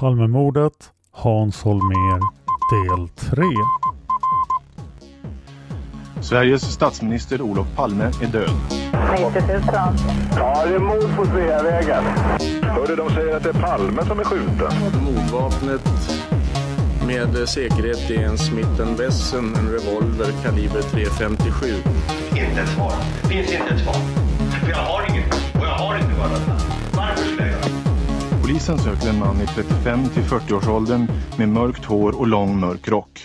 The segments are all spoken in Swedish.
Palmemordet, Hans Holmér, del 3. Sveriges statsminister Olof Palme är död. 90 000. Ja, det är mord på Sveavägen. Hörde de säger att det är Palme som är skjuten. Mordvapnet med säkerhet är en Smith Wesson, en revolver kaliber .357. Inte ett svar. Det finns inte ett svar. För jag har inget. Och jag har inte varit Polisen söker en man i 35 till 40-årsåldern med mörkt hår och lång mörk rock.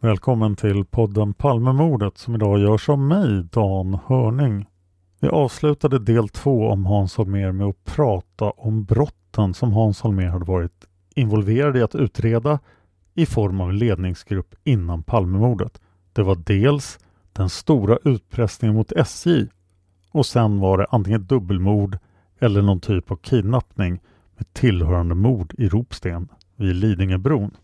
Välkommen till podden Palmemordet som idag görs av mig, Dan Hörning. Vi avslutade del två om Hans Holmér med att prata om brotten som Hans Holmér hade varit involverad i att utreda i form av en ledningsgrupp innan Palmemordet. Det var dels den stora utpressningen mot SJ och sen var det antingen dubbelmord eller någon typ av kidnappning med tillhörande mord i Ropsten vid Lidingöbron.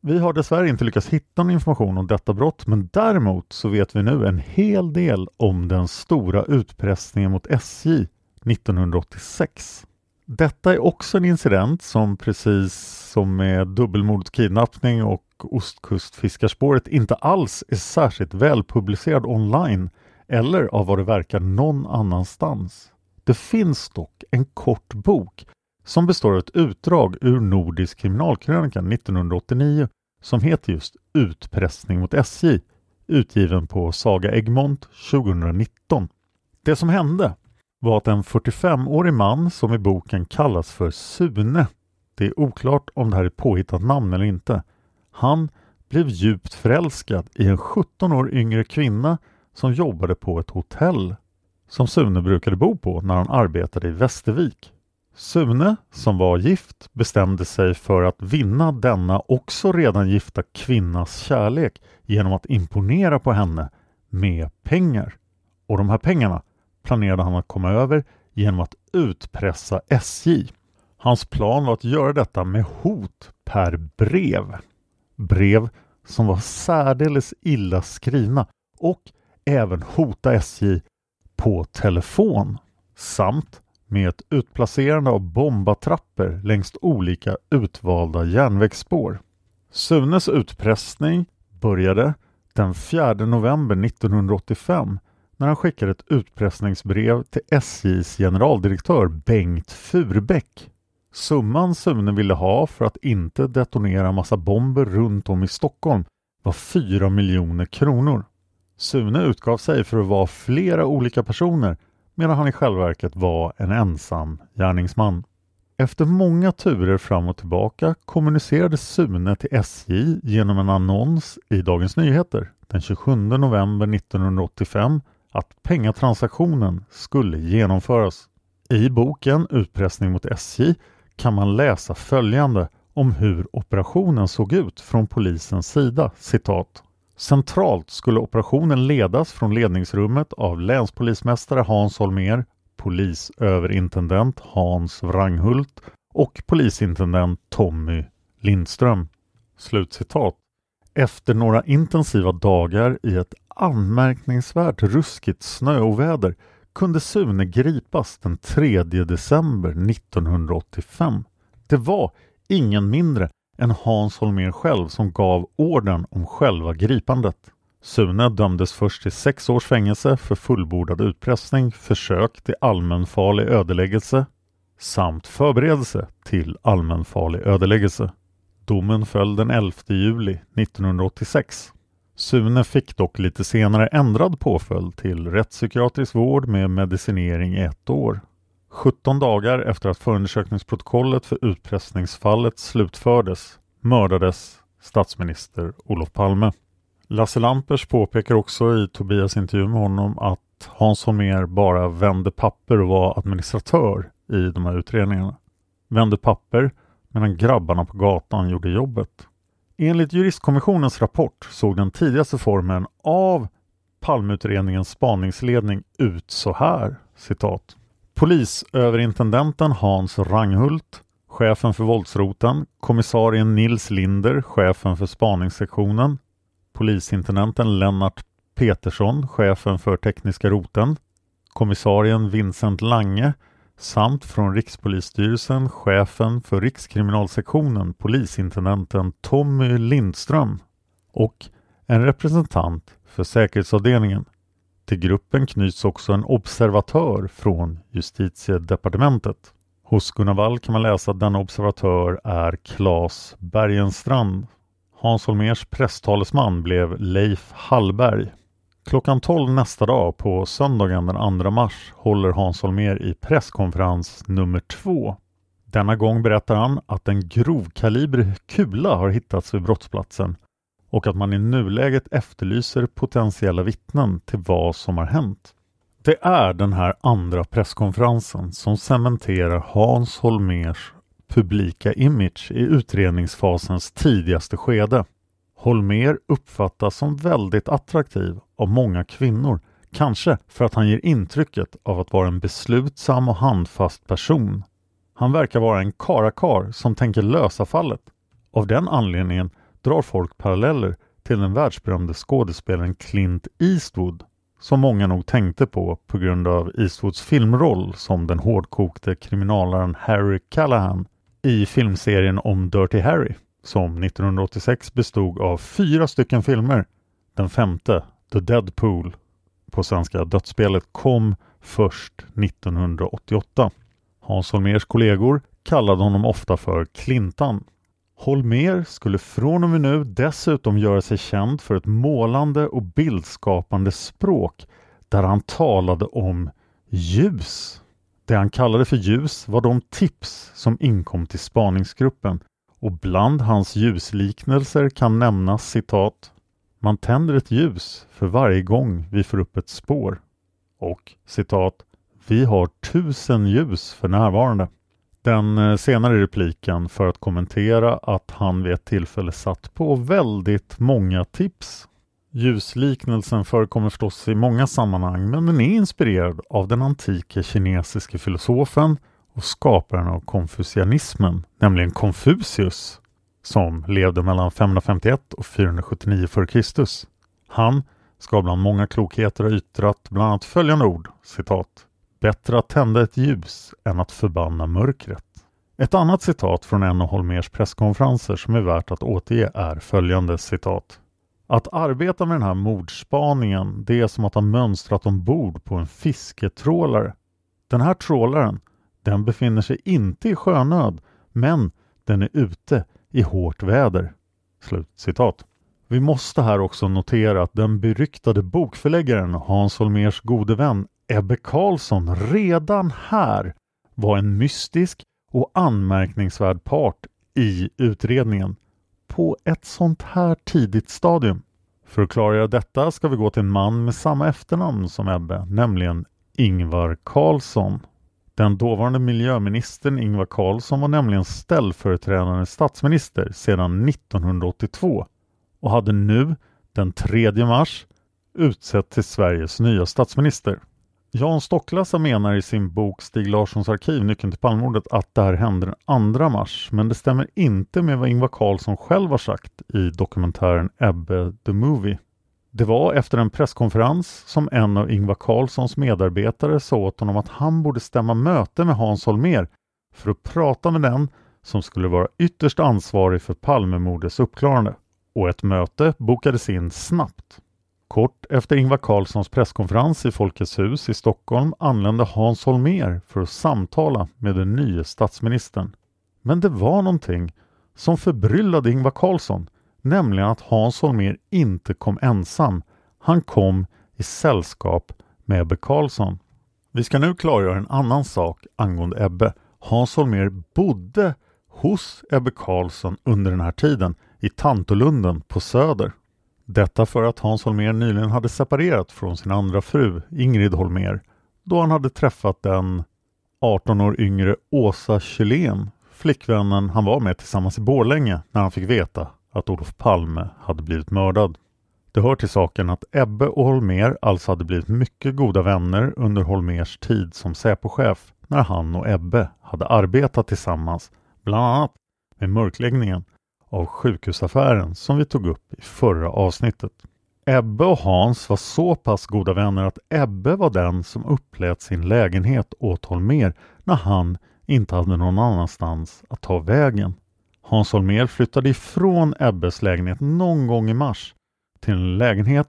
Vi har dessvärre inte lyckats hitta någon information om detta brott men däremot så vet vi nu en hel del om den stora utpressningen mot SJ 1986. Detta är också en incident som precis som med dubbelmordet kidnappning och Ostkustfiskarspåret inte alls är särskilt välpublicerad online eller av vad det verkar någon annanstans. Det finns dock en kort bok som består av ett utdrag ur Nordisk kriminalkrönika 1989 som heter just Utpressning mot SJ utgiven på Saga Egmont 2019. Det som hände var att en 45-årig man som i boken kallas för Sune, det är oklart om det här är ett påhittat namn eller inte, han blev djupt förälskad i en 17 år yngre kvinna som jobbade på ett hotell som Sune brukade bo på när han arbetade i Västervik. Sune, som var gift, bestämde sig för att vinna denna också redan gifta kvinnas kärlek genom att imponera på henne med pengar. Och de här pengarna planerade han att komma över genom att utpressa SJ. Hans plan var att göra detta med hot per brev. Brev som var särdeles illa skrivna och även hota SJ på telefon samt med ett utplacerande av bombattrapper längs olika utvalda järnvägsspår. Sunes utpressning började den 4 november 1985 när han skickade ett utpressningsbrev till SJs generaldirektör Bengt Furbäck. Summan Sune ville ha för att inte detonera massa bomber runt om i Stockholm var 4 miljoner kronor. Sune utgav sig för att vara flera olika personer medan han i själva verket var en ensam gärningsman. Efter många turer fram och tillbaka kommunicerade Sune till SJ genom en annons i Dagens Nyheter den 27 november 1985 att pengatransaktionen skulle genomföras. I boken Utpressning mot SJ kan man läsa följande om hur operationen såg ut från polisens sida. Citat. Centralt skulle operationen ledas från ledningsrummet av länspolismästare Hans Holmér, polisöverintendent Hans Wranghult och polisintendent Tommy Lindström. Slutcitat. Efter några intensiva dagar i ett anmärkningsvärt ruskigt snöoväder kunde Sune gripas den 3 december 1985. Det var ingen mindre än Hans Holmér själv som gav orden om själva gripandet. Sune dömdes först till sex års fängelse för fullbordad utpressning, försök till allmänfarlig ödeläggelse samt förberedelse till allmänfarlig ödeläggelse. Domen föll den 11 juli 1986. Sune fick dock lite senare ändrad påföljd till rättspsykiatrisk vård med medicinering i ett år. 17 dagar efter att förundersökningsprotokollet för utpressningsfallet slutfördes mördades statsminister Olof Palme. Lasse Lampers påpekar också i Tobias intervju med honom att Hans Holmér bara vände papper och var administratör i de här utredningarna. Vände papper medan grabbarna på gatan gjorde jobbet. Enligt juristkommissionens rapport såg den tidigaste formen av Palmeutredningens spaningsledning ut så här, citat. Polisöverintendenten Hans Ranghult, chefen för våldsroten, kommissarien Nils Linder, chefen för spaningssektionen, polisintendenten Lennart Petersson, chefen för tekniska roten, kommissarien Vincent Lange samt från Rikspolisstyrelsen chefen för Rikskriminalsektionen polisintendenten Tommy Lindström och en representant för säkerhetsavdelningen. Till gruppen knyts också en observatör från justitiedepartementet. Hos Gunnar Wall kan man läsa att denna observatör är Claes Bergenstrand. Hans Holmers presstalesman blev Leif Hallberg. Klockan 12 nästa dag på söndagen den 2 mars håller Hans Holmér i presskonferens nummer två. Denna gång berättar han att en grovkalibrig kula har hittats vid brottsplatsen och att man i nuläget efterlyser potentiella vittnen till vad som har hänt. Det är den här andra presskonferensen som cementerar Hans Holmers publika image i utredningsfasens tidigaste skede. Holmer uppfattas som väldigt attraktiv av många kvinnor, kanske för att han ger intrycket av att vara en beslutsam och handfast person. Han verkar vara en karakar som tänker lösa fallet. Av den anledningen drar folk paralleller till den världsberömde skådespelaren Clint Eastwood som många nog tänkte på på grund av Eastwoods filmroll som den hårdkokte kriminalaren Harry Callahan i filmserien om Dirty Harry som 1986 bestod av fyra stycken filmer. Den femte, The Deadpool, på svenska Dödsspelet, kom först 1988. Hans Holmers kollegor kallade honom ofta för Clintan. Holmer skulle från och med nu dessutom göra sig känd för ett målande och bildskapande språk där han talade om ljus. Det han kallade för ljus var de tips som inkom till spaningsgruppen och bland hans ljusliknelser kan nämnas citat Man tänder ett ljus för varje gång vi får upp ett spår och citat Vi har tusen ljus för närvarande. Den eh, senare repliken för att kommentera att han vid ett tillfälle satt på väldigt många tips. Ljusliknelsen förekommer förstås i många sammanhang men den är inspirerad av den antike kinesiske filosofen och skaparen av konfucianismen, nämligen Konfucius, som levde mellan 551 och 479 f.Kr. Han ska bland många klokheter ha yttrat bland annat följande ord, citat, Bättre att tända ett ljus än att förbanna mörkret. Ett annat citat från en av Holmers presskonferenser som är värt att återge är följande citat. Att arbeta med den här mordspaningen, det är som att ha mönstrat ombord på en fisketrålare. Den här trålaren den befinner sig inte i sjönöd, men den är ute i hårt väder. Slut citat. Vi måste här också notera att den beryktade bokförläggaren Hans Holmers gode vän Ebbe Carlsson redan här var en mystisk och anmärkningsvärd part i utredningen på ett sånt här tidigt stadium. För att klargöra detta ska vi gå till en man med samma efternamn som Ebbe, nämligen Ingvar Carlsson. Den dåvarande miljöministern Ingvar Carlsson var nämligen ställföreträdande statsminister sedan 1982 och hade nu den 3 mars utsett till Sveriges nya statsminister. Jan Stocklassa menar i sin bok Stig Larssons arkiv, Nyckeln till Palmemordet, att det här hände den 2 mars. Men det stämmer inte med vad Ingvar Carlsson själv har sagt i dokumentären Ebbe the Movie. Det var efter en presskonferens som en av Ingvar Carlssons medarbetare sa åt honom att han borde stämma möte med Hans Holmér för att prata med den som skulle vara ytterst ansvarig för Palmemordets uppklarande. Och ett möte bokades in snabbt. Kort efter Ingvar Carlssons presskonferens i Folkets hus i Stockholm anlände Hans Holmér för att samtala med den nye statsministern. Men det var någonting som förbryllade Ingvar Carlsson, nämligen att Hans Holmér inte kom ensam. Han kom i sällskap med Ebbe Carlsson. Vi ska nu klargöra en annan sak angående Ebbe. Hans Holmér bodde hos Ebbe Carlsson under den här tiden i Tantolunden på Söder. Detta för att Hans Holmér nyligen hade separerat från sin andra fru Ingrid Holmér då han hade träffat den 18 år yngre Åsa Kjellén, flickvännen han var med tillsammans i Borlänge när han fick veta att Olof Palme hade blivit mördad. Det hör till saken att Ebbe och Holmér alltså hade blivit mycket goda vänner under Holmers tid som Säpochef när han och Ebbe hade arbetat tillsammans, bland annat med mörkläggningen av sjukhusaffären som vi tog upp i förra avsnittet. Ebbe och Hans var så pass goda vänner att Ebbe var den som upplät sin lägenhet åt Holmer när han inte hade någon annanstans att ta vägen. Hans Holmer flyttade ifrån Ebbes lägenhet någon gång i mars till en lägenhet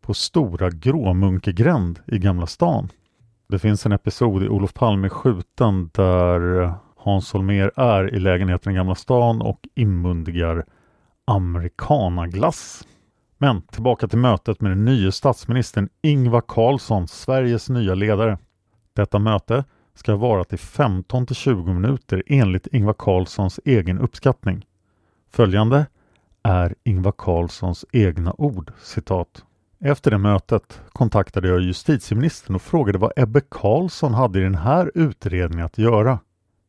på Stora Gråmunkegränd i Gamla stan. Det finns en episod i Olof Palme skjuten där Hans Holmér är i lägenheten i Gamla stan och inmundigar amerikanaglass. Men tillbaka till mötet med den nya statsministern Ingvar Carlsson, Sveriges nya ledare. Detta möte ska ha varat i 15 till 20 minuter enligt Ingvar Carlssons egen uppskattning. Följande är Ingvar Carlssons egna ord, citat. Efter det mötet kontaktade jag justitieministern och frågade vad Ebbe Carlsson hade i den här utredningen att göra.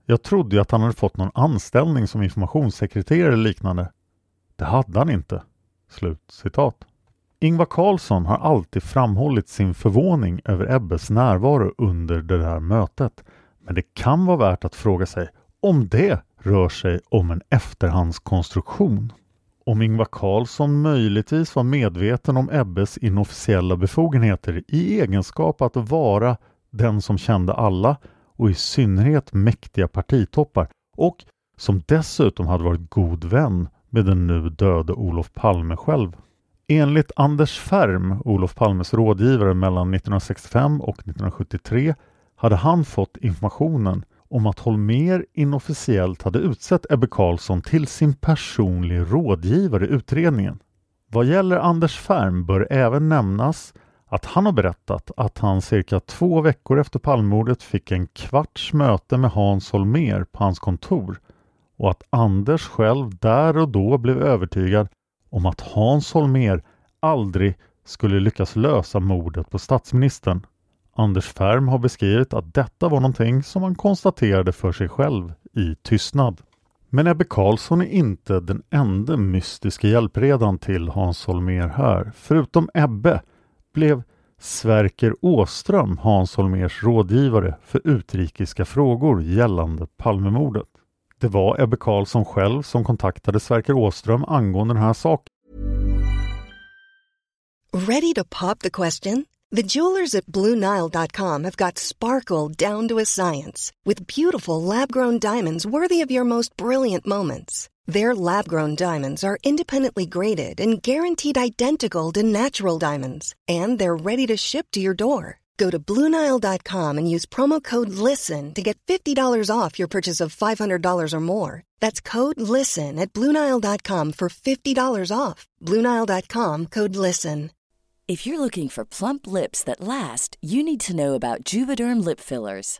Jag trodde ju att han hade fått någon anställning som informationssekreterare eller liknande. Det hade han inte. Slut citat. Ingvar Carlsson har alltid framhållit sin förvåning över Ebbes närvaro under det där mötet. Men det kan vara värt att fråga sig om det rör sig om en efterhandskonstruktion. Om Ingvar Carlsson möjligtvis var medveten om Ebbes inofficiella befogenheter i egenskap att vara den som kände alla och i synnerhet mäktiga partitoppar och som dessutom hade varit god vän med den nu döde Olof Palme själv. Enligt Anders Färm, Olof Palmes rådgivare mellan 1965 och 1973, hade han fått informationen om att Holmer inofficiellt hade utsett Ebbe Carlsson till sin personlig rådgivare i utredningen. Vad gäller Anders Färm bör även nämnas att han har berättat att han cirka två veckor efter Palmemordet fick en kvarts möte med Hans Holmer på hans kontor och att Anders själv där och då blev övertygad om att Hans Holmer aldrig skulle lyckas lösa mordet på statsministern. Anders Färm har beskrivit att detta var någonting som han konstaterade för sig själv i tystnad. Men Ebbe Carlsson är inte den enda mystiska hjälpredan till Hans Holmer här. Förutom Ebbe blev Sverker Åström Hans Holmers rådgivare för utrikiska frågor gällande Palmemordet. Det var Ebbe Carlsson själv som kontaktade Sverker Åström angående den här saken. Ready to pop the question? The jewelers at BlueNile.com have got sparkle down to a science with beautiful lab-grown diamonds worthy of your most brilliant moments. Their lab grown diamonds are independently graded and guaranteed identical to natural diamonds, and they're ready to ship to your door. Go to Bluenile.com and use promo code LISTEN to get $50 off your purchase of $500 or more. That's code LISTEN at Bluenile.com for $50 off. Bluenile.com code LISTEN. If you're looking for plump lips that last, you need to know about Juvederm Lip Fillers.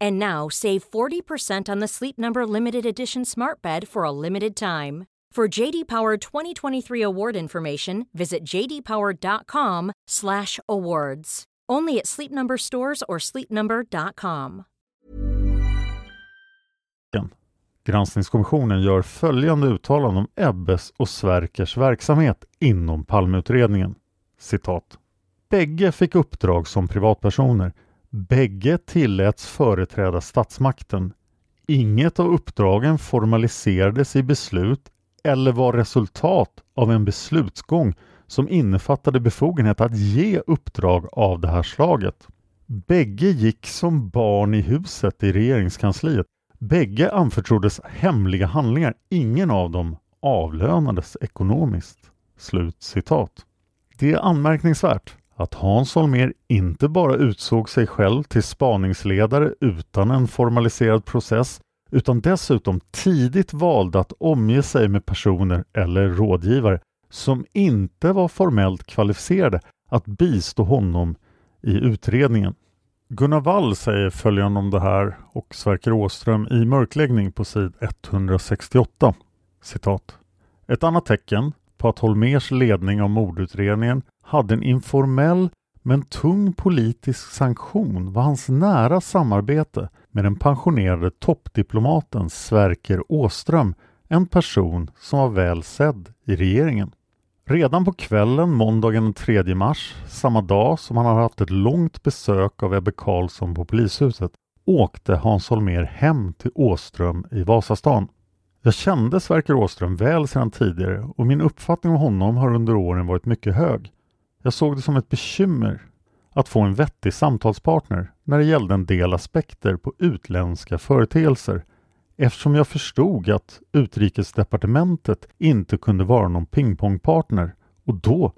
And now save 40% on the Sleep Number limited edition Smart Bed for a limited time. For JD Power 2023 award information, visit jdpower.com/awards. Only at Sleep Number stores or sleepnumber.com. Granskningskommissionen gör följande uttalande om Ebbes och Sverkers verksamhet inom Palmeutredningen. Citat. Bägge fick uppdrag som privatpersoner. Bägge tilläts företräda statsmakten. Inget av uppdragen formaliserades i beslut eller var resultat av en beslutsgång som innefattade befogenhet att ge uppdrag av det här slaget. Bägge gick som barn i huset i regeringskansliet. Bägge anförtroddes hemliga handlingar. Ingen av dem avlönades ekonomiskt. Slut citat. Det är anmärkningsvärt att Hans Holmér inte bara utsåg sig själv till spaningsledare utan en formaliserad process utan dessutom tidigt valde att omge sig med personer eller rådgivare som inte var formellt kvalificerade att bistå honom i utredningen. Gunnar Wall säger följande om det här och Sverker Åström i mörkläggning på sid 168. Citat. Ett annat tecken på att Holmers ledning av mordutredningen hade en informell men tung politisk sanktion var hans nära samarbete med den pensionerade toppdiplomaten Sverker Åström, en person som var väl sedd i regeringen. Redan på kvällen måndagen den 3 mars, samma dag som han hade haft ett långt besök av Ebbe Carlsson på polishuset, åkte Hans Holmér hem till Åström i Vasastan. Jag kände Sverker Åström väl sedan tidigare och min uppfattning om honom har under åren varit mycket hög. Jag såg det som ett bekymmer att få en vettig samtalspartner när det gällde en del aspekter på utländska företeelser eftersom jag förstod att utrikesdepartementet inte kunde vara någon pingpongpartner och då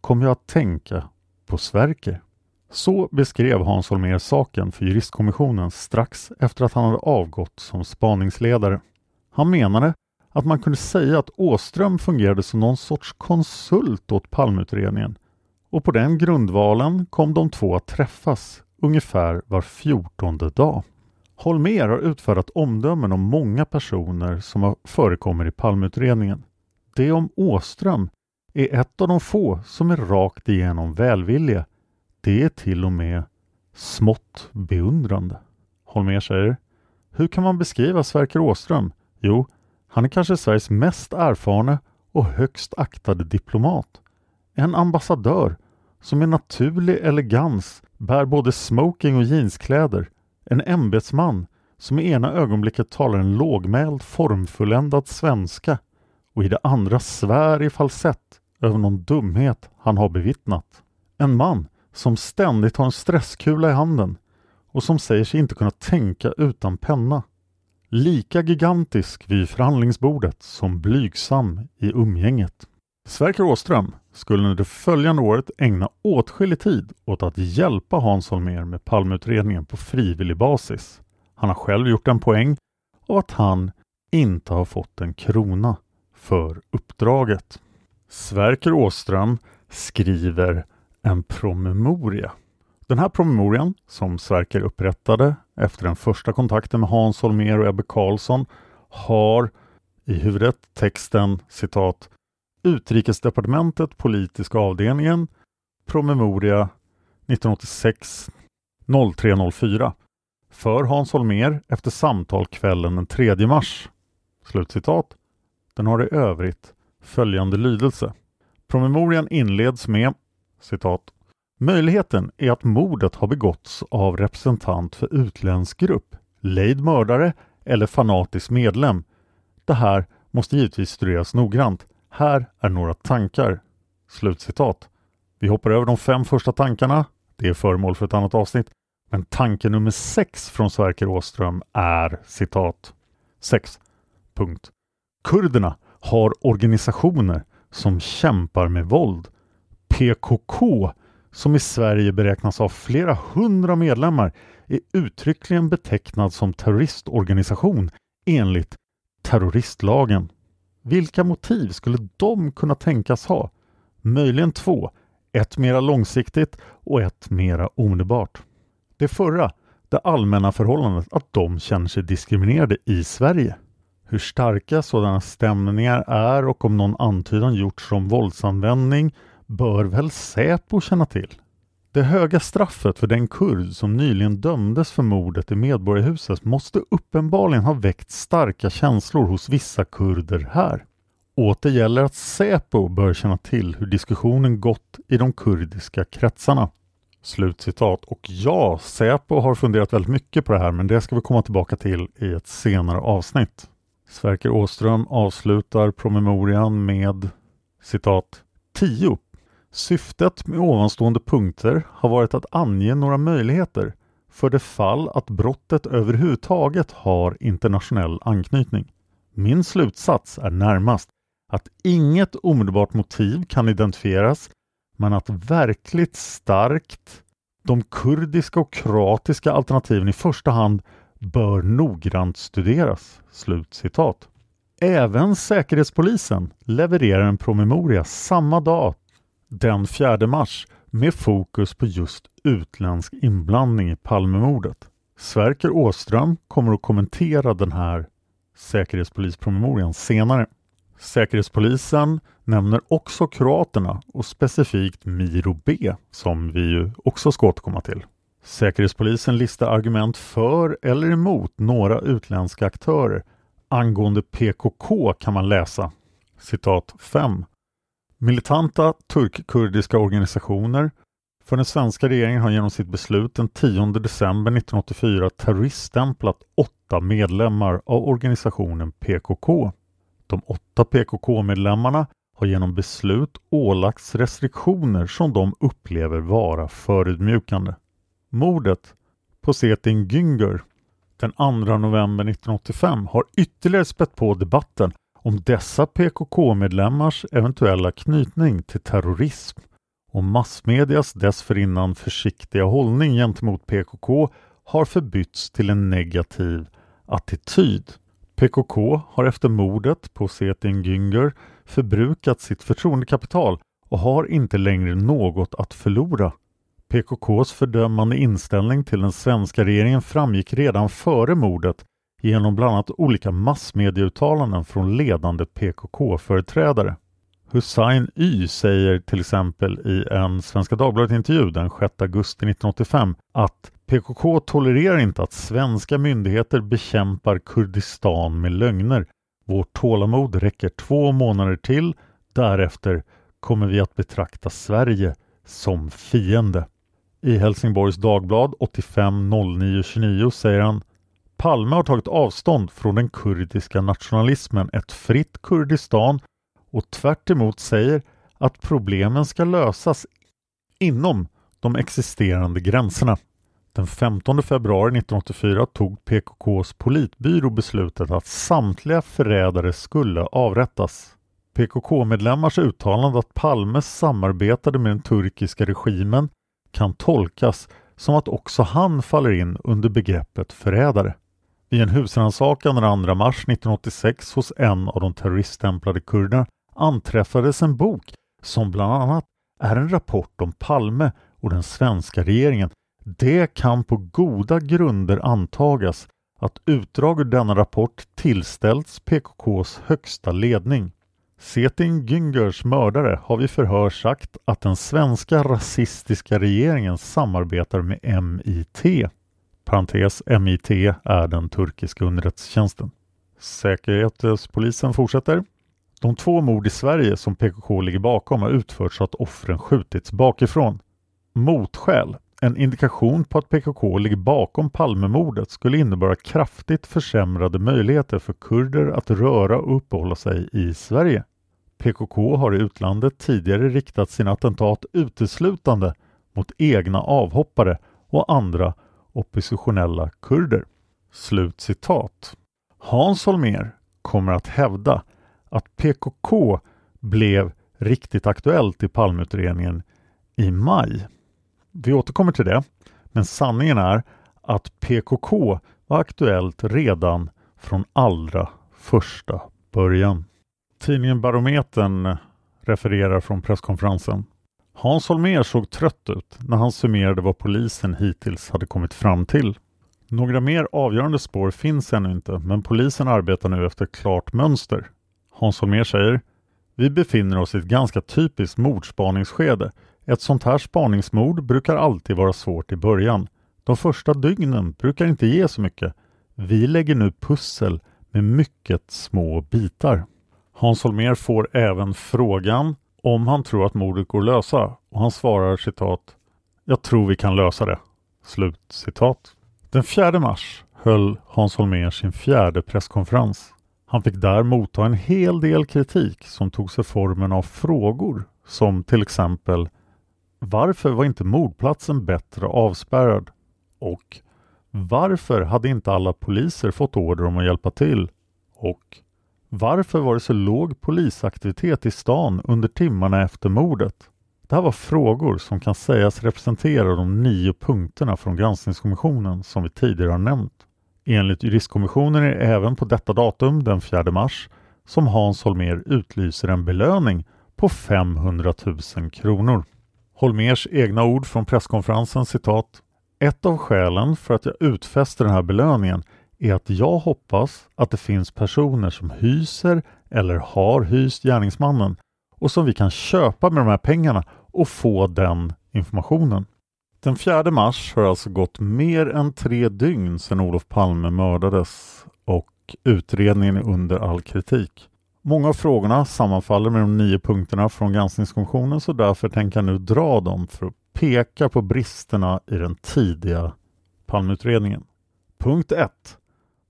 kom jag att tänka på Sverker. Så beskrev Hans Holmér saken för juristkommissionen strax efter att han hade avgått som spaningsledare. Han menade att man kunde säga att Åström fungerade som någon sorts konsult åt Palmeutredningen och på den grundvalen kom de två att träffas ungefär var fjortonde dag. Holmer har utfärdat omdömen om många personer som förekommer i Palmeutredningen. Det om Åström är ett av de få som är rakt igenom välvilliga. Det är till och med smått beundrande. Holmer säger Hur kan man beskriva Sverker Åström? Jo, han är kanske Sveriges mest erfarna och högst aktade diplomat. En ambassadör som med naturlig elegans bär både smoking och jeanskläder. En ämbetsman som i ena ögonblicket talar en lågmäld formfulländad svenska och i det andra svär i falsett över någon dumhet han har bevittnat. En man som ständigt har en stresskula i handen och som säger sig inte kunna tänka utan penna. Lika gigantisk vid förhandlingsbordet som blygsam i umgänget. Sverker Åström skulle under det följande året ägna åtskillig tid åt att hjälpa Hans Holmér med Palmeutredningen på frivillig basis. Han har själv gjort en poäng av att han inte har fått en krona för uppdraget. Sverker Åström skriver en promemoria. Den här promemorian som Sverker upprättade efter den första kontakten med Hans Holmér och Ebbe Carlsson har i huvudet texten citat Utrikesdepartementet politiska avdelningen promemoria 1986 0304 för Hans Holmér efter samtal kvällen den 3 mars. Slutcitat. Den har i övrigt följande lydelse. Promemorian inleds med citat Möjligheten är att mordet har begåtts av representant för utländsk grupp, lejd mördare eller fanatisk medlem. Det här måste givetvis studeras noggrant. Här är några tankar. Slutcitat. Vi hoppar över de fem första tankarna. Det är föremål för ett annat avsnitt. Men tanke nummer sex från Sverker Åström är citat 6. Punkt. Kurderna har organisationer som kämpar med våld. PKK som i Sverige beräknas ha flera hundra medlemmar är uttryckligen betecknad som terroristorganisation enligt terroristlagen. Vilka motiv skulle de kunna tänkas ha? Möjligen två, ett mera långsiktigt och ett mera omedelbart. Det förra, det allmänna förhållandet att de känner sig diskriminerade i Sverige. Hur starka sådana stämningar är och om någon antydan gjorts om våldsanvändning bör väl Säpo känna till? Det höga straffet för den kurd som nyligen dömdes för mordet i Medborgarhuset måste uppenbarligen ha väckt starka känslor hos vissa kurder här. Åter gäller att Säpo bör känna till hur diskussionen gått i de kurdiska kretsarna. Slutcitat. Och ja, Säpo har funderat väldigt mycket på det här men det ska vi komma tillbaka till i ett senare avsnitt. Sverker Åström avslutar promemorian med citat 10. Syftet med ovanstående punkter har varit att ange några möjligheter för det fall att brottet överhuvudtaget har internationell anknytning. Min slutsats är närmast att inget omedelbart motiv kan identifieras men att verkligt starkt de kurdiska och kroatiska alternativen i första hand bör noggrant studeras.” Slut citat. Även Säkerhetspolisen levererar en promemoria samma dag, den 4 mars, med fokus på just utländsk inblandning i Palmemordet. Sverker Åström kommer att kommentera den här Säkerhetspolispromemorian senare. Säkerhetspolisen nämner också kroaterna och specifikt Miro B som vi ju också ska återkomma till. Säkerhetspolisen listar argument för eller emot några utländska aktörer. Angående PKK kan man läsa citat 5. Militanta turkkurdiska organisationer för den svenska regeringen har genom sitt beslut den 10 december 1984 terroriststämplat åtta medlemmar av organisationen PKK. De åtta PKK-medlemmarna har genom beslut ålagts restriktioner som de upplever vara förödmjukande. Mordet på Setin Güngör den 2 november 1985 har ytterligare spett på debatten om dessa PKK-medlemmars eventuella knytning till terrorism och massmedias dessförinnan försiktiga hållning gentemot PKK har förbytts till en negativ attityd. PKK har efter mordet på Setin Güngör förbrukat sitt förtroendekapital och har inte längre något att förlora. PKKs fördömande inställning till den svenska regeringen framgick redan före mordet genom bland annat olika massmedieuttalanden från ledande PKK-företrädare. Hussein Y säger till exempel i en Svenska Dagbladet-intervju den 6 augusti 1985 att PKK tolererar inte att svenska myndigheter bekämpar Kurdistan med lögner. Vårt tålamod räcker två månader till. Därefter kommer vi att betrakta Sverige som fiende. I Helsingborgs Dagblad 85 09 29 säger han Palme har tagit avstånd från den kurdiska nationalismen, ett fritt Kurdistan och tvärt säger att problemen ska lösas inom de existerande gränserna. Den 15 februari 1984 tog PKKs politbyrå beslutet att samtliga förrädare skulle avrättas. PKK-medlemmars uttalande att Palme samarbetade med den turkiska regimen kan tolkas som att också han faller in under begreppet förrädare. Vid en husrannsakan den 2 mars 1986 hos en av de terroriststämplade kurderna anträffades en bok som bland annat är en rapport om Palme och den svenska regeringen. Det kan på goda grunder antagas att utdrag ur denna rapport tillställts PKKs högsta ledning. Setin Güngörs mördare har vid förhör sagt att den svenska rasistiska regeringen samarbetar med MIT. Parentes, MIT är den turkiska underrättelsetjänsten. Säkerhetspolisen fortsätter. De två mord i Sverige som PKK ligger bakom har utförts så att offren skjutits bakifrån. Motskäl, en indikation på att PKK ligger bakom Palmemordet skulle innebära kraftigt försämrade möjligheter för kurder att röra och uppehålla sig i Sverige. PKK har i utlandet tidigare riktat sina attentat uteslutande mot egna avhoppare och andra oppositionella kurder. Slut citat. Hans Holmér kommer att hävda att PKK blev riktigt aktuellt i Palmeutredningen i maj. Vi återkommer till det, men sanningen är att PKK var aktuellt redan från allra första början. Tidningen Barometern refererar från presskonferensen. Hans Holmér såg trött ut när han summerade vad polisen hittills hade kommit fram till. Några mer avgörande spår finns ännu inte, men polisen arbetar nu efter ett klart mönster. Hans Holmér säger Vi befinner oss i ett ganska typiskt mordspaningsskede. Ett sånt här spaningsmord brukar alltid vara svårt i början. De första dygnen brukar inte ge så mycket. Vi lägger nu pussel med mycket små bitar. Hans Holmér får även frågan om han tror att mordet går att lösa och han svarar citat Jag tror vi kan lösa det. Slut citat. Den 4 mars höll Hans Holmér sin fjärde presskonferens. Han fick där motta en hel del kritik som tog sig formen av frågor som till exempel Varför var inte mordplatsen bättre avspärrad? Och Varför hade inte alla poliser fått order om att hjälpa till? Och varför var det så låg polisaktivitet i stan under timmarna efter mordet? Det här var frågor som kan sägas representera de nio punkterna från granskningskommissionen som vi tidigare har nämnt. Enligt juristkommissionen är det även på detta datum, den 4 mars, som Hans Holmér utlyser en belöning på 500 000 kronor. Holmers egna ord från presskonferensen citat Ett av skälen för att jag utfäster den här belöningen är att jag hoppas att det finns personer som hyser eller har hyst gärningsmannen och som vi kan köpa med de här pengarna och få den informationen. Den 4 mars har alltså gått mer än tre dygn sedan Olof Palme mördades och utredningen är under all kritik. Många av frågorna sammanfaller med de nio punkterna från granskningskommissionen så därför tänker jag nu dra dem för att peka på bristerna i den tidiga Palmeutredningen. Punkt 1.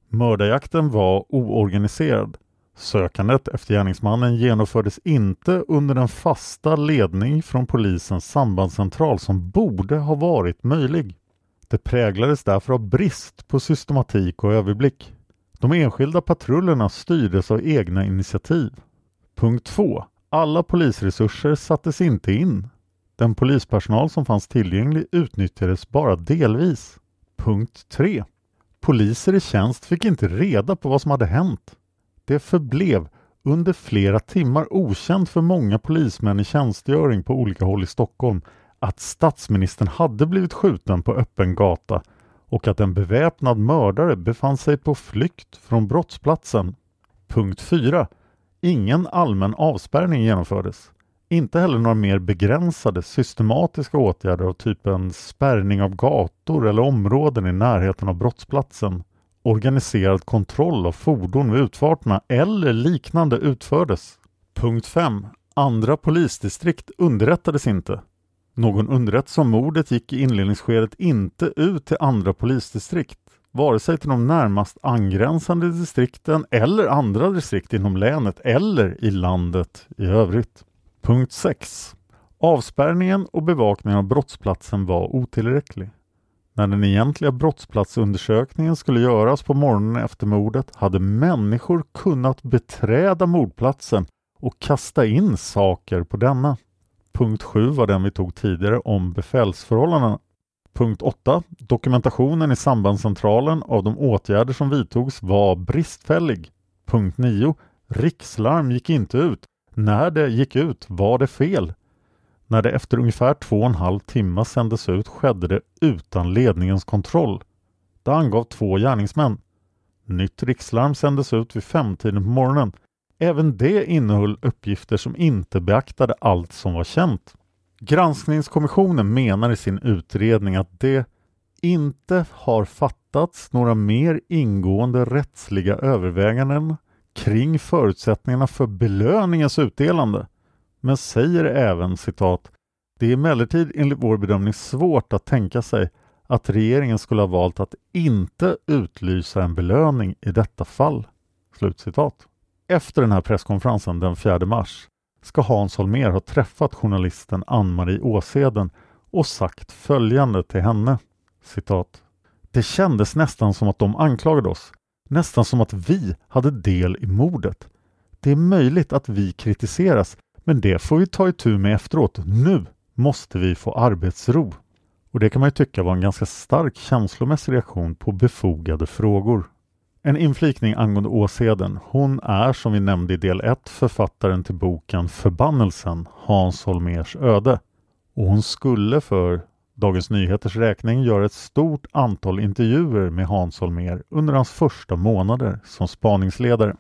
Mördarjakten var oorganiserad. Sökandet efter gärningsmannen genomfördes inte under den fasta ledning från polisens sambandscentral som borde ha varit möjlig. Det präglades därför av brist på systematik och överblick. De enskilda patrullerna styrdes av egna initiativ. Punkt 2. Alla polisresurser sattes inte in. Den polispersonal som fanns tillgänglig utnyttjades bara delvis. Punkt 3. Poliser i tjänst fick inte reda på vad som hade hänt. Det förblev under flera timmar okänt för många polismän i tjänstgöring på olika håll i Stockholm att statsministern hade blivit skjuten på öppen gata och att en beväpnad mördare befann sig på flykt från brottsplatsen. Punkt 4. Ingen allmän avspärrning genomfördes. Inte heller några mer begränsade systematiska åtgärder av typen spärrning av gator eller områden i närheten av brottsplatsen, organiserad kontroll av fordon vid utfarterna eller liknande utfördes. Punkt 5. Andra polisdistrikt underrättades inte. Någon underrättelse om mordet gick i inledningsskedet inte ut till andra polisdistrikt, vare sig till de närmast angränsande distrikten eller andra distrikt inom länet eller i landet i övrigt. Punkt 6. Avspärrningen och bevakningen av brottsplatsen var otillräcklig. När den egentliga brottsplatsundersökningen skulle göras på morgonen efter mordet hade människor kunnat beträda mordplatsen och kasta in saker på denna. Punkt 7 var den vi tog tidigare om befälsförhållandena. Punkt 8. Dokumentationen i sambandscentralen av de åtgärder som vidtogs var bristfällig. Punkt 9. Rikslarm gick inte ut. När det gick ut var det fel. När det efter ungefär två och en halv timme sändes ut skedde det utan ledningens kontroll. Det angav två gärningsmän. Nytt rikslarm sändes ut vid femtiden på morgonen. Även det innehöll uppgifter som inte beaktade allt som var känt. Granskningskommissionen menar i sin utredning att det inte har fattats några mer ingående rättsliga överväganden kring förutsättningarna för belöningens utdelande, men säger även citat det är emellertid enligt vår bedömning svårt att tänka sig att regeringen skulle ha valt att inte utlysa en belöning i detta fall. Slutcitat. Efter den här presskonferensen den 4 mars ska Hans Holmér ha träffat journalisten Ann-Marie Åseden och sagt följande till henne. Citat. Det kändes nästan som att de anklagade oss. Nästan som att vi hade del i mordet. Det är möjligt att vi kritiseras, men det får vi ta itu med efteråt. Nu måste vi få arbetsro. Och det kan man ju tycka var en ganska stark känslomässig reaktion på befogade frågor. En inflikning angående Åseden. Hon är som vi nämnde i del 1 författaren till boken Förbannelsen, Hans Holmers öde. Och hon skulle för Dagens Nyheters räkning gör ett stort antal intervjuer med Hans Holmér under hans första månader som spaningsledare.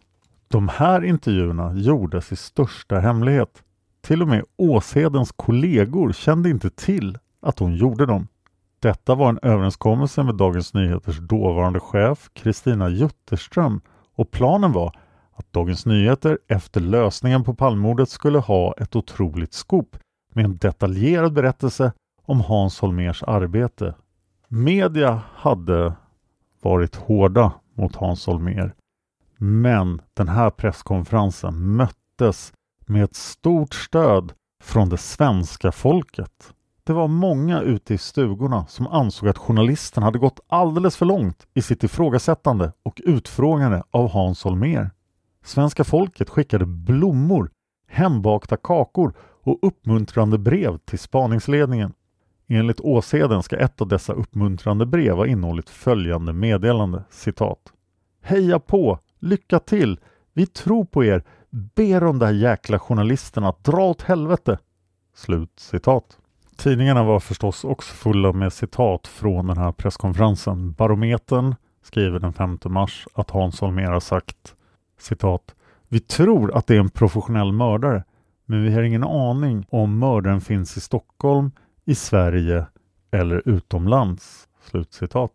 De här intervjuerna gjordes i största hemlighet. Till och med Åshedens kollegor kände inte till att hon gjorde dem. Detta var en överenskommelse med Dagens Nyheters dåvarande chef Kristina Jutterström och planen var att Dagens Nyheter efter lösningen på palmordet skulle ha ett otroligt skop med en detaljerad berättelse om Hans Holmers arbete. Media hade varit hårda mot Hans Holmer men den här presskonferensen möttes med ett stort stöd från det svenska folket. Det var många ute i stugorna som ansåg att journalisten hade gått alldeles för långt i sitt ifrågasättande och utfrågande av Hans Holmér. Svenska folket skickade blommor, hembakta kakor och uppmuntrande brev till spaningsledningen. Enligt Åseden ska ett av dessa uppmuntrande brev ha innehållit följande meddelande, citat. Heja på! Lycka till! Vi tror på er! Be de där jäkla journalisterna att dra åt helvete! Slut citat. Tidningarna var förstås också fulla med citat från den här presskonferensen. Barometern skriver den 5 mars att Hans Holmér har sagt citat Vi tror att det är en professionell mördare men vi har ingen aning om mördaren finns i Stockholm, i Sverige eller utomlands. Slutcitat.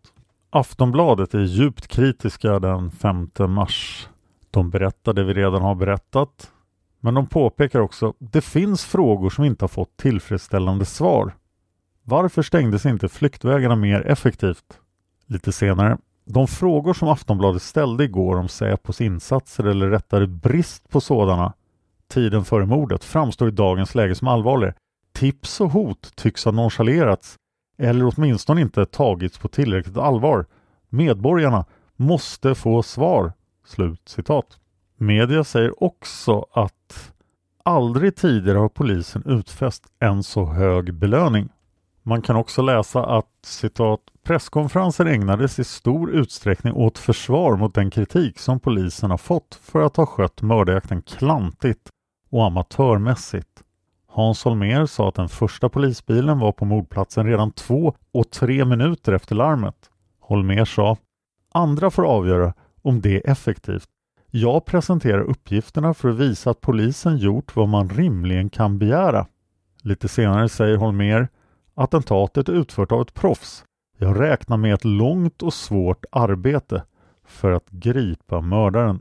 Aftonbladet är djupt kritiska den 5 mars. De berättar det vi redan har berättat men de påpekar också det finns frågor som inte har fått tillfredsställande svar. Varför stängdes inte flyktvägarna mer effektivt? Lite senare. De frågor som Aftonbladet ställde igår om Säpos insatser eller rättare brist på sådana tiden före mordet framstår i dagens läge som allvarligare. Tips och hot tycks ha nonchalerats eller åtminstone inte tagits på tillräckligt allvar. Medborgarna måste få svar. Slut citat. Media säger också att aldrig tidigare har polisen utfäst en så hög belöning. Man kan också läsa att citat presskonferensen ägnades i stor utsträckning åt försvar mot den kritik som polisen har fått för att ha skött mördarjakten klantigt och amatörmässigt. Hans Holmer sa att den första polisbilen var på mordplatsen redan två och tre minuter efter larmet. Holmer sa Andra får avgöra om det är effektivt jag presenterar uppgifterna för att visa att polisen gjort vad man rimligen kan begära. Lite senare säger Holmer Attentatet är utfört av ett proffs. Jag räknar med ett långt och svårt arbete för att gripa mördaren.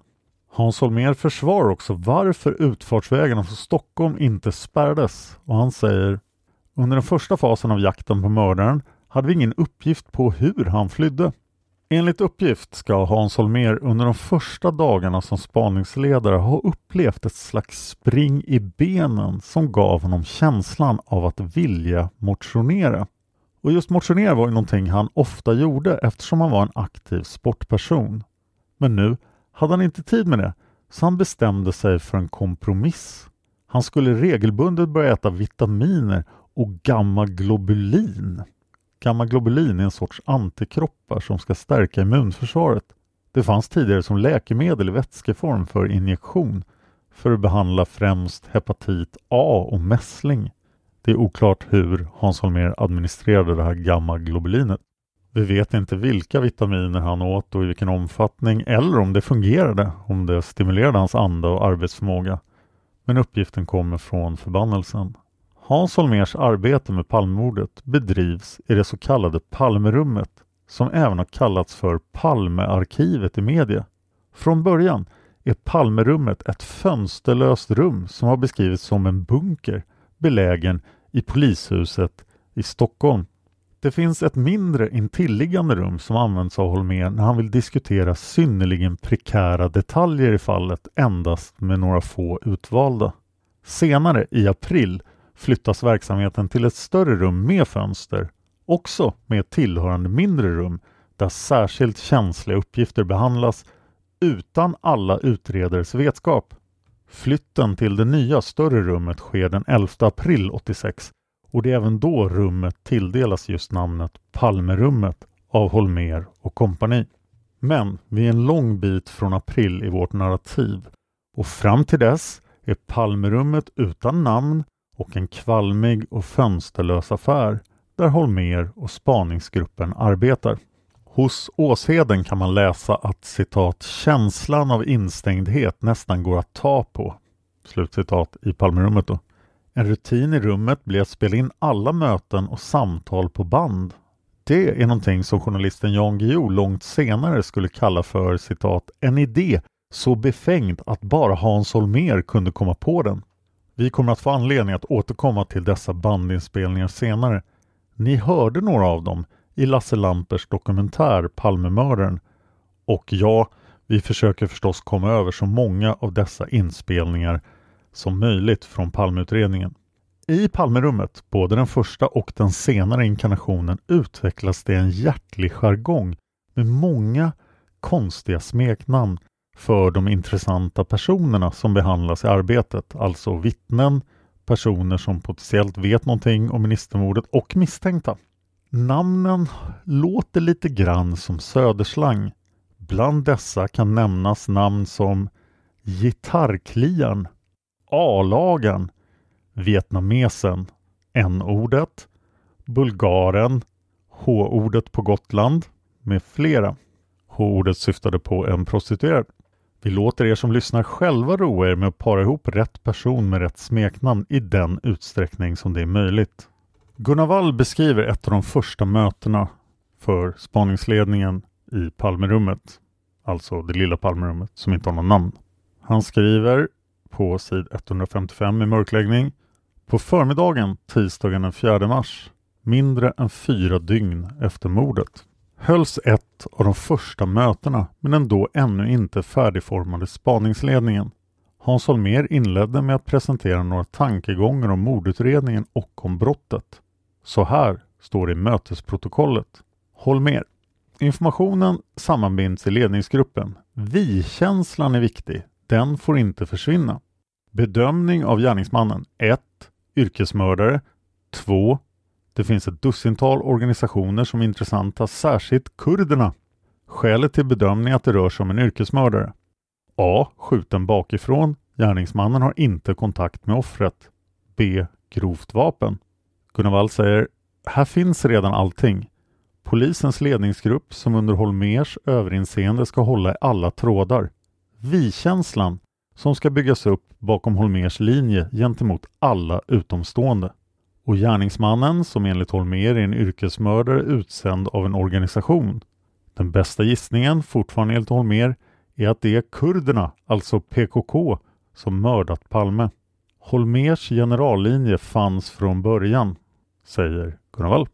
Hans Holmér försvarar också varför utfartsvägarna från Stockholm inte spärrades och han säger Under den första fasen av jakten på mördaren hade vi ingen uppgift på hur han flydde. Enligt uppgift ska Hans Holmér under de första dagarna som spaningsledare ha upplevt ett slags spring i benen som gav honom känslan av att vilja motionera. Och just motionera var ju någonting han ofta gjorde eftersom han var en aktiv sportperson. Men nu hade han inte tid med det så han bestämde sig för en kompromiss. Han skulle regelbundet börja äta vitaminer och gammaglobulin. gammaglobulin är en sorts antikroppar som ska stärka immunförsvaret. Det fanns tidigare som läkemedel i vätskeform för injektion för att behandla främst hepatit A och mässling. Det är oklart hur Hans Holmér administrerade det här gammaglobulinet. Vi vet inte vilka vitaminer han åt och i vilken omfattning eller om det fungerade, om det stimulerade hans anda och arbetsförmåga. Men uppgiften kommer från förbannelsen. Hans Holmers arbete med Palmemordet bedrivs i det så kallade Palmerummet som även har kallats för Palmearkivet i media. Från början är Palmerummet ett fönsterlöst rum som har beskrivits som en bunker belägen i polishuset i Stockholm. Det finns ett mindre intilliggande rum som används av Holmér när han vill diskutera synnerligen prekära detaljer i fallet endast med några få utvalda. Senare i april flyttas verksamheten till ett större rum med fönster, också med ett tillhörande mindre rum där särskilt känsliga uppgifter behandlas utan alla utredares vetskap. Flytten till det nya större rummet sker den 11 april 86 och det är även då rummet tilldelas just namnet Palmerummet av Holmer och kompani. Men vi är en lång bit från april i vårt narrativ och fram till dess är Palmerummet utan namn och en kvalmig och fönsterlös affär där Holmer och spaningsgruppen arbetar. Hos Åsheden kan man läsa att citat ”känslan av instängdhet nästan går att ta på” slutcitat i Palmerummet då. En rutin i rummet blir att spela in alla möten och samtal på band. Det är någonting som journalisten Jan Guillou långt senare skulle kalla för citat ”en idé så befängd att bara Hans Holmér kunde komma på den”. Vi kommer att få anledning att återkomma till dessa bandinspelningar senare. Ni hörde några av dem i Lasse Lampers dokumentär Palmemördaren och ja, vi försöker förstås komma över så många av dessa inspelningar som möjligt från Palmeutredningen. I Palmerummet, både den första och den senare inkarnationen, utvecklas det en hjärtlig jargong med många konstiga smeknamn för de intressanta personerna som behandlas i arbetet, alltså vittnen, personer som potentiellt vet någonting om ministermordet och misstänkta. Namnen låter lite grann som söderslang. Bland dessa kan nämnas namn som Gitarrkliaren, A-lagen, Vietnamesen, N-ordet, Bulgaren, H-ordet på Gotland med flera. H-ordet syftade på en prostituerad. Vi låter er som lyssnar själva roa er med att para ihop rätt person med rätt smeknamn i den utsträckning som det är möjligt. Gunnar Wall beskriver ett av de första mötena för spaningsledningen i Palmerummet, alltså det lilla Palmerummet som inte har något namn. Han skriver på sid 155 i mörkläggning på förmiddagen tisdagen den 4 mars, mindre än fyra dygn efter mordet, hölls ett av de första mötena med den då ännu inte färdigformade spaningsledningen. Hans Holmér inledde med att presentera några tankegångar om mordutredningen och om brottet. Så här står det i mötesprotokollet. Holmér. Informationen sammanbinds i ledningsgruppen. Vi-känslan är viktig. Den får inte försvinna. Bedömning av gärningsmannen 1. Yrkesmördare 2. Det finns ett dussintal organisationer som är intressanta, särskilt kurderna. Skälet till bedömning är att det rör sig om en yrkesmördare. A. Skjuten bakifrån. Gärningsmannen har inte kontakt med offret. B. Grovt vapen. Gunnar Wall säger Här finns redan allting. Polisens ledningsgrupp som under Holmers överinseende ska hålla i alla trådar. Vi-känslan som ska byggas upp bakom Holmers linje gentemot alla utomstående. Och gärningsmannen som enligt Holmer är en yrkesmördare utsänd av en organisation. Den bästa gissningen, fortfarande enligt Holmer, är att det är kurderna, alltså PKK, som mördat Palme. Holmers generallinje fanns från början, säger Gunnar Wall.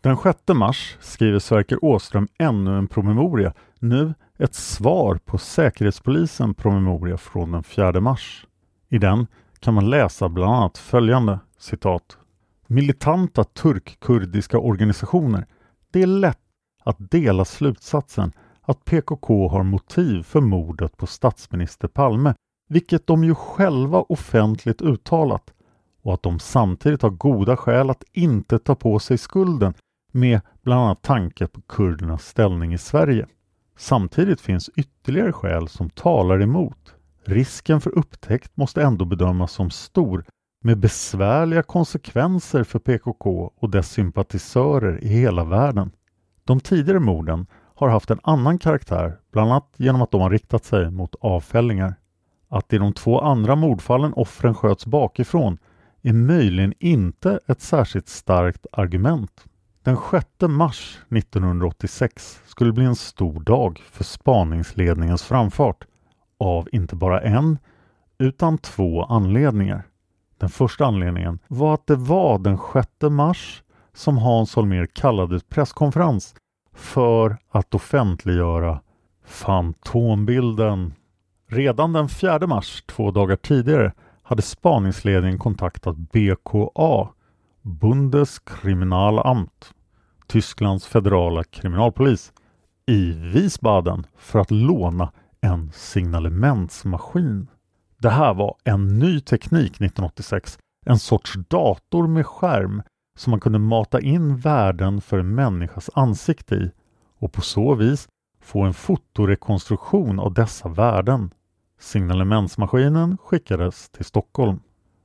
Den 6 mars skriver Sverker Åström ännu en promemoria, nu ett svar på Säkerhetspolisen promemoria från den 4 mars. I den kan man läsa bland annat följande citat. Militanta turkkurdiska organisationer. Det är lätt att dela slutsatsen att PKK har motiv för mordet på statsminister Palme, vilket de ju själva offentligt uttalat och att de samtidigt har goda skäl att inte ta på sig skulden med bland annat tanke på kurdernas ställning i Sverige. Samtidigt finns ytterligare skäl som talar emot. Risken för upptäckt måste ändå bedömas som stor med besvärliga konsekvenser för PKK och dess sympatisörer i hela världen. De tidigare morden har haft en annan karaktär, bland annat genom att de har riktat sig mot avfällingar. Att i de två andra mordfallen offren sköts bakifrån är möjligen inte ett särskilt starkt argument. Den 6 mars 1986 skulle bli en stor dag för spaningsledningens framfart av inte bara en utan två anledningar. Den första anledningen var att det var den 6 mars som Hans Holmér kallade presskonferens för att offentliggöra Fantombilden. Redan den 4 mars, två dagar tidigare, hade spaningsledningen kontaktat BKA, Bundeskriminalamt, Tysklands federala kriminalpolis, i Wiesbaden för att låna en signalementsmaskin. Det här var en ny teknik 1986, en sorts dator med skärm som man kunde mata in värden för en människas ansikte i och på så vis få en fotorekonstruktion av dessa värden. Signalementsmaskinen skickades till Stockholm.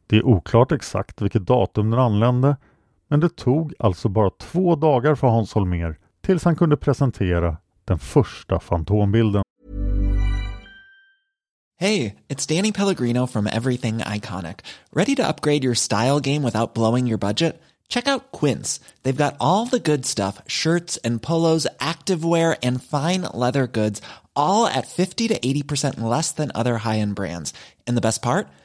Det är oklart exakt vilket datum den anlände men det tog alltså bara två dagar för Hans Holmér tills han kunde presentera den första fantombilden. Hej! Det är Danny Pellegrino från Everything Iconic. Ready to upgrade your style game without blowing your budget? Check out Quince. They've got all the good stuff, shirts and polos, activewear and fine leather goods, all at 50 to 80% less than other high-end brands. And the best part?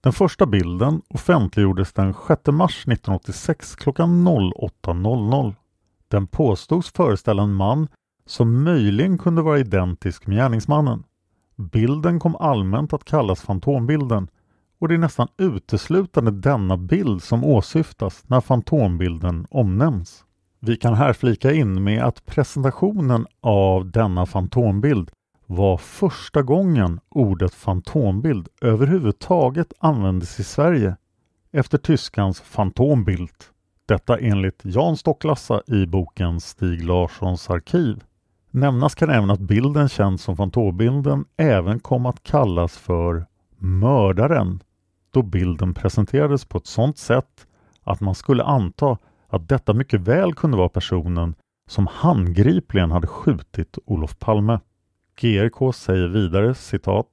Den första bilden offentliggjordes den 6 mars 1986 klockan 08.00. Den påstods föreställa en man som möjligen kunde vara identisk med gärningsmannen. Bilden kom allmänt att kallas Fantombilden och det är nästan uteslutande denna bild som åsyftas när Fantombilden omnämns. Vi kan här flika in med att presentationen av denna fantombild var första gången ordet fantombild överhuvudtaget användes i Sverige efter tyskans fantombild. Detta enligt Jan Stocklassa i boken Stig Larssons arkiv. Nämnas kan även att bilden känd som fantombilden även kom att kallas för mördaren då bilden presenterades på ett sådant sätt att man skulle anta att detta mycket väl kunde vara personen som handgripligen hade skjutit Olof Palme. GRK säger vidare citat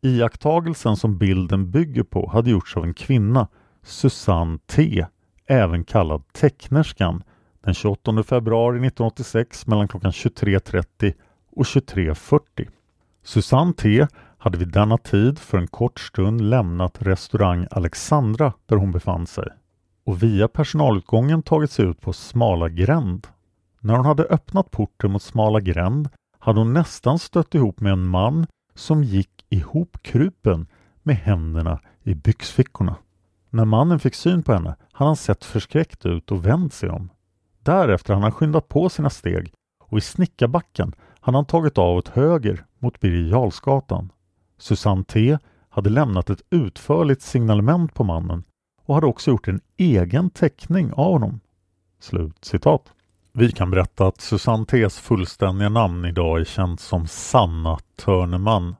Iakttagelsen som bilden bygger på hade gjorts av en kvinna, Susanne T, även kallad Tecknerskan, den 28 februari 1986 mellan klockan 23.30 och 23.40. Susanne T hade vid denna tid för en kort stund lämnat restaurang Alexandra där hon befann sig och via personalutgången tagit sig ut på Smala gränd. När hon hade öppnat porten mot Smala gränd hade hon nästan stött ihop med en man som gick ihopkrupen med händerna i byxfickorna. När mannen fick syn på henne hade han sett förskräckt ut och vänt sig om. Därefter hade han skyndat på sina steg och i snickarbacken hade han tagit av åt höger mot Birger Jarlsgatan. Susanne T hade lämnat ett utförligt signalement på mannen och hade också gjort en egen teckning av honom. Slut citat. Vi kan berätta att Susanne T's fullständiga namn idag är känt som Sanna Törneman.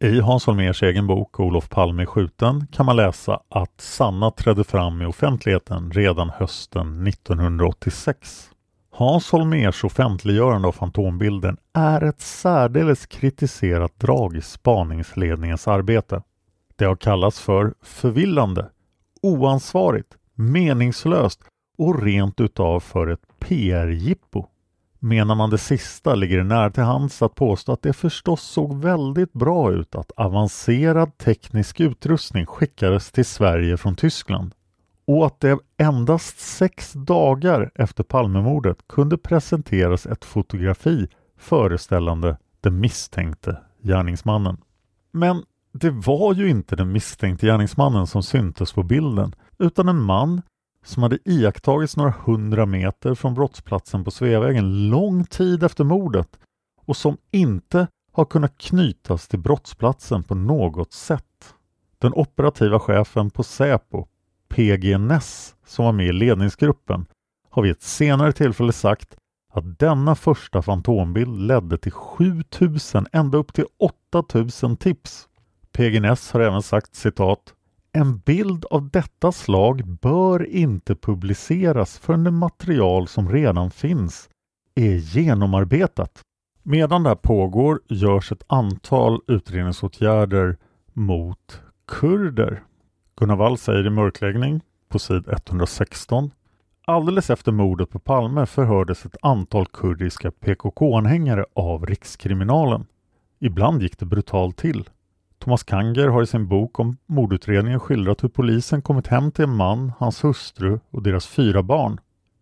I Hans Holmérs egen bok Olof Palme är skjuten kan man läsa att Sanna trädde fram i offentligheten redan hösten 1986. Hans Holmérs offentliggörande av Fantombilden är ett särdeles kritiserat drag i spaningsledningens arbete. Det har kallats för förvillande, oansvarigt, meningslöst och rent utav för ett PR-jippo. Menar man det sista ligger det nära till hands att påstå att det förstås såg väldigt bra ut att avancerad teknisk utrustning skickades till Sverige från Tyskland och att det endast sex dagar efter Palmemordet kunde presenteras ett fotografi föreställande den misstänkte gärningsmannen. Men det var ju inte den misstänkte gärningsmannen som syntes på bilden utan en man som hade iakttagits några hundra meter från brottsplatsen på Sveavägen lång tid efter mordet och som inte har kunnat knytas till brottsplatsen på något sätt. Den operativa chefen på Säpo, PG Ness, som var med i ledningsgruppen, har vid ett senare tillfälle sagt att denna första fantombild ledde till 7000 ända upp till 8000 tips. PG Ness har även sagt citat en bild av detta slag bör inte publiceras förrän det material som redan finns är genomarbetat. Medan det här pågår görs ett antal utredningsåtgärder mot kurder. Gunnar Wall säger i Mörkläggning på sid 116 Alldeles efter mordet på Palme förhördes ett antal kurdiska PKK-anhängare av Rikskriminalen. Ibland gick det brutalt till. Thomas Kanger har i sin bok om mordutredningen skildrat hur polisen kommit hem till en man, hans hustru och deras fyra barn.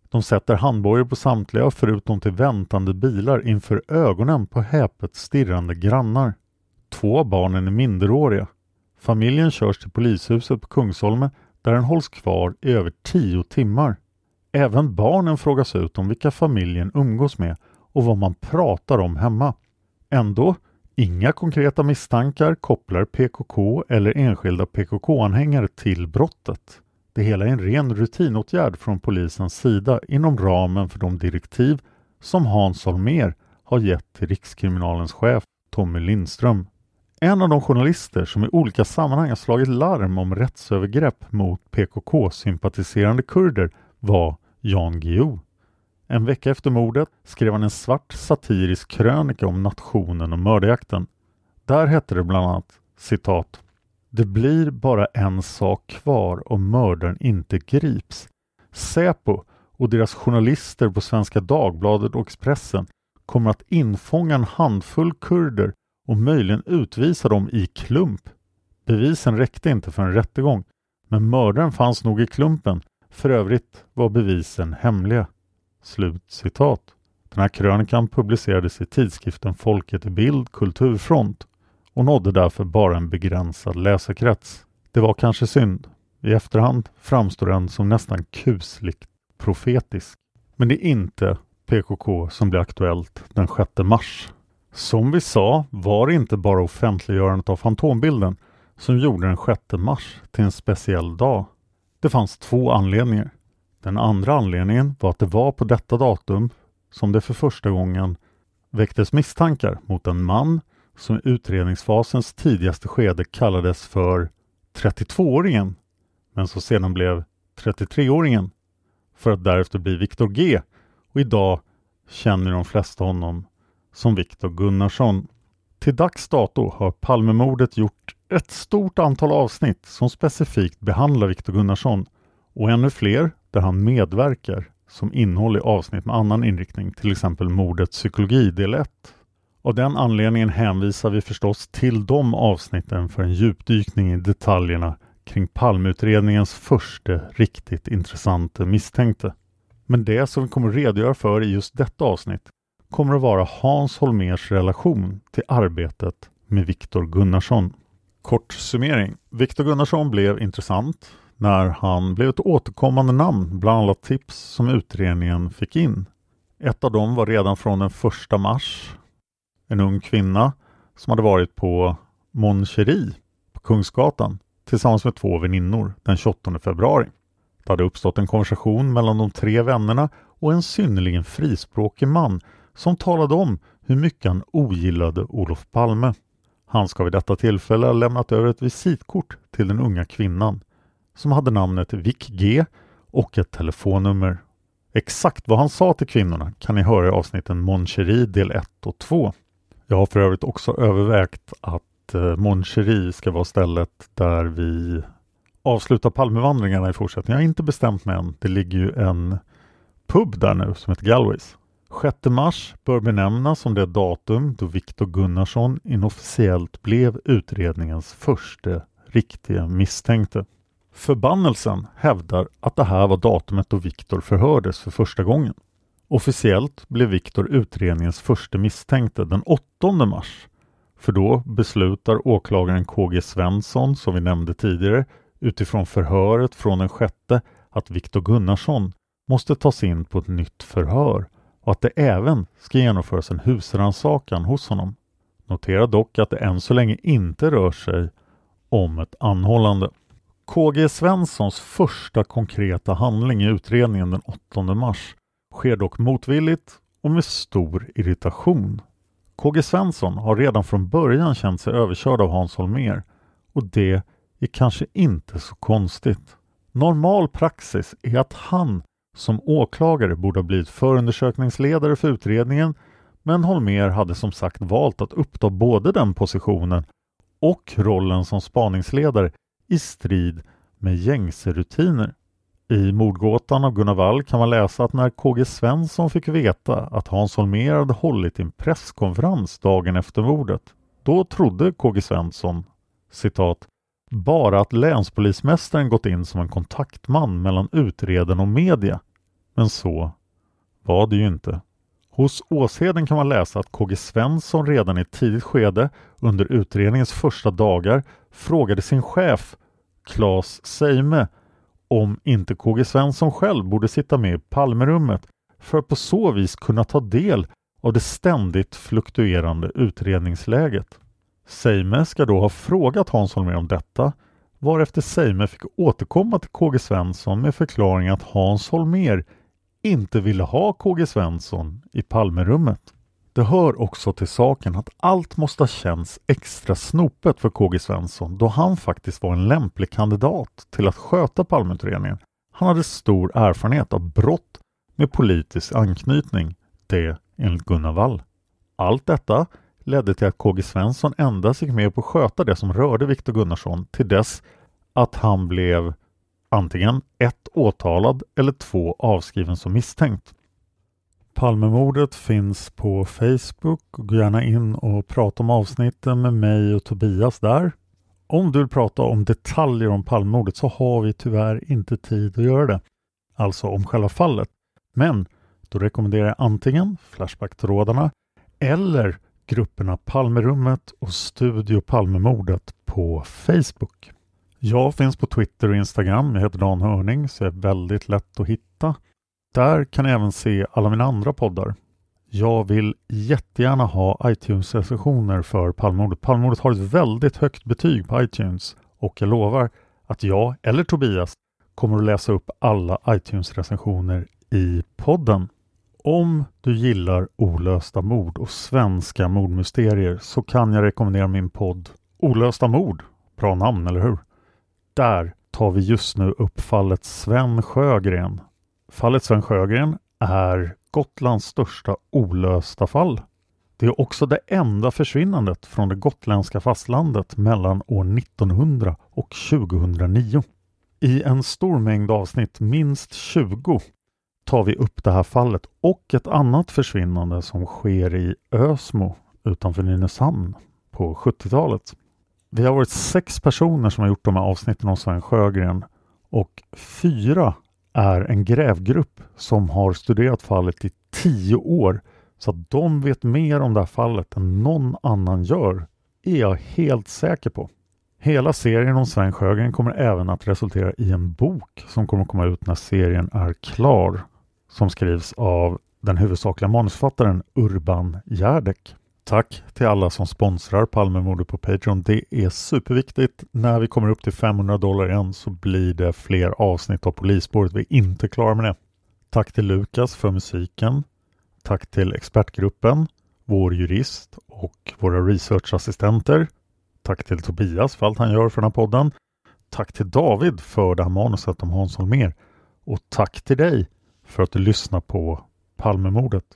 De sätter handbojor på samtliga förutom till väntande bilar inför ögonen på häpet stirrande grannar. Två av barnen är minderåriga. Familjen körs till polishuset på Kungsholmen där den hålls kvar i över tio timmar. Även barnen frågas ut om vilka familjen umgås med och vad man pratar om hemma. Ändå Inga konkreta misstankar kopplar PKK eller enskilda PKK-anhängare till brottet. Det hela är en ren rutinåtgärd från polisens sida inom ramen för de direktiv som Hans Holmér har gett till Rikskriminalens chef Tommy Lindström. En av de journalister som i olika sammanhang har slagit larm om rättsövergrepp mot PKK-sympatiserande kurder var Jan Guillou. En vecka efter mordet skrev han en svart satirisk krönika om nationen och mördarjakten. Där hette det bland annat citat Det blir bara en sak kvar om mördaren inte grips. Säpo och deras journalister på Svenska Dagbladet och Expressen kommer att infånga en handfull kurder och möjligen utvisa dem i klump. Bevisen räckte inte för en rättegång, men mördaren fanns nog i klumpen. För övrigt var bevisen hemliga. Slutcitat. Den här krönikan publicerades i tidskriften Folket i Bild Kulturfront och nådde därför bara en begränsad läsekrets. Det var kanske synd. I efterhand framstår den som nästan kusligt profetisk. Men det är inte PKK som blir aktuellt den 6 mars. Som vi sa var det inte bara offentliggörandet av fantombilden som gjorde den 6 mars till en speciell dag. Det fanns två anledningar. Den andra anledningen var att det var på detta datum som det för första gången väcktes misstankar mot en man som i utredningsfasens tidigaste skede kallades för 32-åringen men som sedan blev 33-åringen för att därefter bli Viktor G och idag känner de flesta honom som Viktor Gunnarsson. Till dags dato har Palmemordet gjort ett stort antal avsnitt som specifikt behandlar Viktor Gunnarsson och ännu fler där han medverkar som innehåll i avsnitt med annan inriktning, till exempel Mordets psykologi del 1. Av den anledningen hänvisar vi förstås till de avsnitten för en djupdykning i detaljerna kring Palmeutredningens första riktigt intressanta misstänkte. Men det som vi kommer att redogöra för i just detta avsnitt kommer att vara Hans Holmers relation till arbetet med Viktor Gunnarsson. Kort summering. Viktor Gunnarsson blev intressant när han blev ett återkommande namn bland alla tips som utredningen fick in. Ett av dem var redan från den 1 mars. En ung kvinna som hade varit på Mon Cherie på Kungsgatan tillsammans med två väninnor den 28 februari. Det hade uppstått en konversation mellan de tre vännerna och en synnerligen frispråkig man som talade om hur mycket han ogillade Olof Palme. Han ska vid detta tillfälle ha lämnat över ett visitkort till den unga kvinnan som hade namnet Vick G och ett telefonnummer. Exakt vad han sa till kvinnorna kan ni höra i avsnitten Moncherie del 1 och 2. Jag har för övrigt också övervägt att eh, Moncherie Mon ska vara stället där vi avslutar Palmevandringarna i fortsättningen. Jag har inte bestämt mig än. Det ligger ju en pub där nu som heter Galways. 6 mars bör benämnas som det datum då Viktor Gunnarsson inofficiellt blev utredningens första riktiga misstänkte. Förbannelsen hävdar att det här var datumet då Viktor förhördes för första gången. Officiellt blev Viktor utredningens första misstänkte den 8 mars. För då beslutar åklagaren KG Svensson, som vi nämnde tidigare, utifrån förhöret från den 6 att Viktor Gunnarsson måste tas in på ett nytt förhör och att det även ska genomföras en husrannsakan hos honom. Notera dock att det än så länge inte rör sig om ett anhållande. KG Svenssons första konkreta handling i utredningen den 8 mars sker dock motvilligt och med stor irritation. KG Svensson har redan från början känt sig överkörd av Hans Holmér och det är kanske inte så konstigt. Normal praxis är att han som åklagare borde ha blivit förundersökningsledare för utredningen men Holmér hade som sagt valt att uppta både den positionen och rollen som spaningsledare i strid med gängse rutiner. I mordgåtan av Gunnar Wall kan man läsa att när KG Svensson fick veta att Hans Holmér hade hållit en presskonferens dagen efter mordet, då trodde KG Svensson citat bara att länspolismästaren gått in som en kontaktman mellan utredaren och media. Men så var det ju inte. Hos Åsheden kan man läsa att KG Svensson redan i ett tidigt skede under utredningens första dagar frågade sin chef Claes Seime om inte KG Svensson själv borde sitta med i Palmerummet för att på så vis kunna ta del av det ständigt fluktuerande utredningsläget. Seime ska då ha frågat Hans Holmér om detta varefter Seime fick återkomma till KG Svensson med förklaringen att Hans Holmér inte ville ha KG Svensson i Palmerummet. Det hör också till saken att allt måste ha känts extra snopet för KG Svensson då han faktiskt var en lämplig kandidat till att sköta Palmeutredningen. Han hade stor erfarenhet av brott med politisk anknytning, det enligt Gunnar Wall. Allt detta ledde till att KG Svensson endast gick med på att sköta det som rörde Viktor Gunnarsson till dess att han blev antingen ett åtalad eller två avskriven som misstänkt. Palmemordet finns på Facebook. Gå gärna in och prata om avsnitten med mig och Tobias där. Om du vill prata om detaljer om Palmemordet så har vi tyvärr inte tid att göra det. Alltså om själva fallet. Men då rekommenderar jag antingen Flashback-trådarna eller grupperna Palmerummet och Studio Palmemordet på Facebook. Jag finns på Twitter och Instagram. Jag heter Dan Hörning så jag är väldigt lätt att hitta. Där kan ni även se alla mina andra poddar. Jag vill jättegärna ha iTunes-recensioner för Palmemordet. Palmemordet har ett väldigt högt betyg på iTunes och jag lovar att jag eller Tobias kommer att läsa upp alla iTunes-recensioner i podden. Om du gillar olösta mord och svenska mordmysterier så kan jag rekommendera min podd Olösta mord. Bra namn, eller hur? Där tar vi just nu upp fallet Sven Sjögren. Fallet Sven Sjögren är Gotlands största olösta fall. Det är också det enda försvinnandet från det gotländska fastlandet mellan år 1900 och 2009. I en stor mängd avsnitt, minst 20, tar vi upp det här fallet och ett annat försvinnande som sker i Ösmo utanför Nynäshamn på 70-talet. Vi har varit sex personer som har gjort de här avsnitten om Sven Sjögren och fyra är en grävgrupp som har studerat fallet i tio år så att de vet mer om det här fallet än någon annan gör är jag helt säker på. Hela serien om Sven Sjögren kommer även att resultera i en bok som kommer komma ut när serien är klar som skrivs av den huvudsakliga manusförfattaren Urban Järdek. Tack till alla som sponsrar Palmemordet på Patreon. Det är superviktigt. När vi kommer upp till 500 dollar igen så blir det fler avsnitt av Polisspåret. Vi är inte klara med det. Tack till Lukas för musiken. Tack till expertgruppen, vår jurist och våra researchassistenter. Tack till Tobias för allt han gör för den här podden. Tack till David för det här manuset om Hans Holmér. Och tack till dig för att du lyssnar på Palmemordet.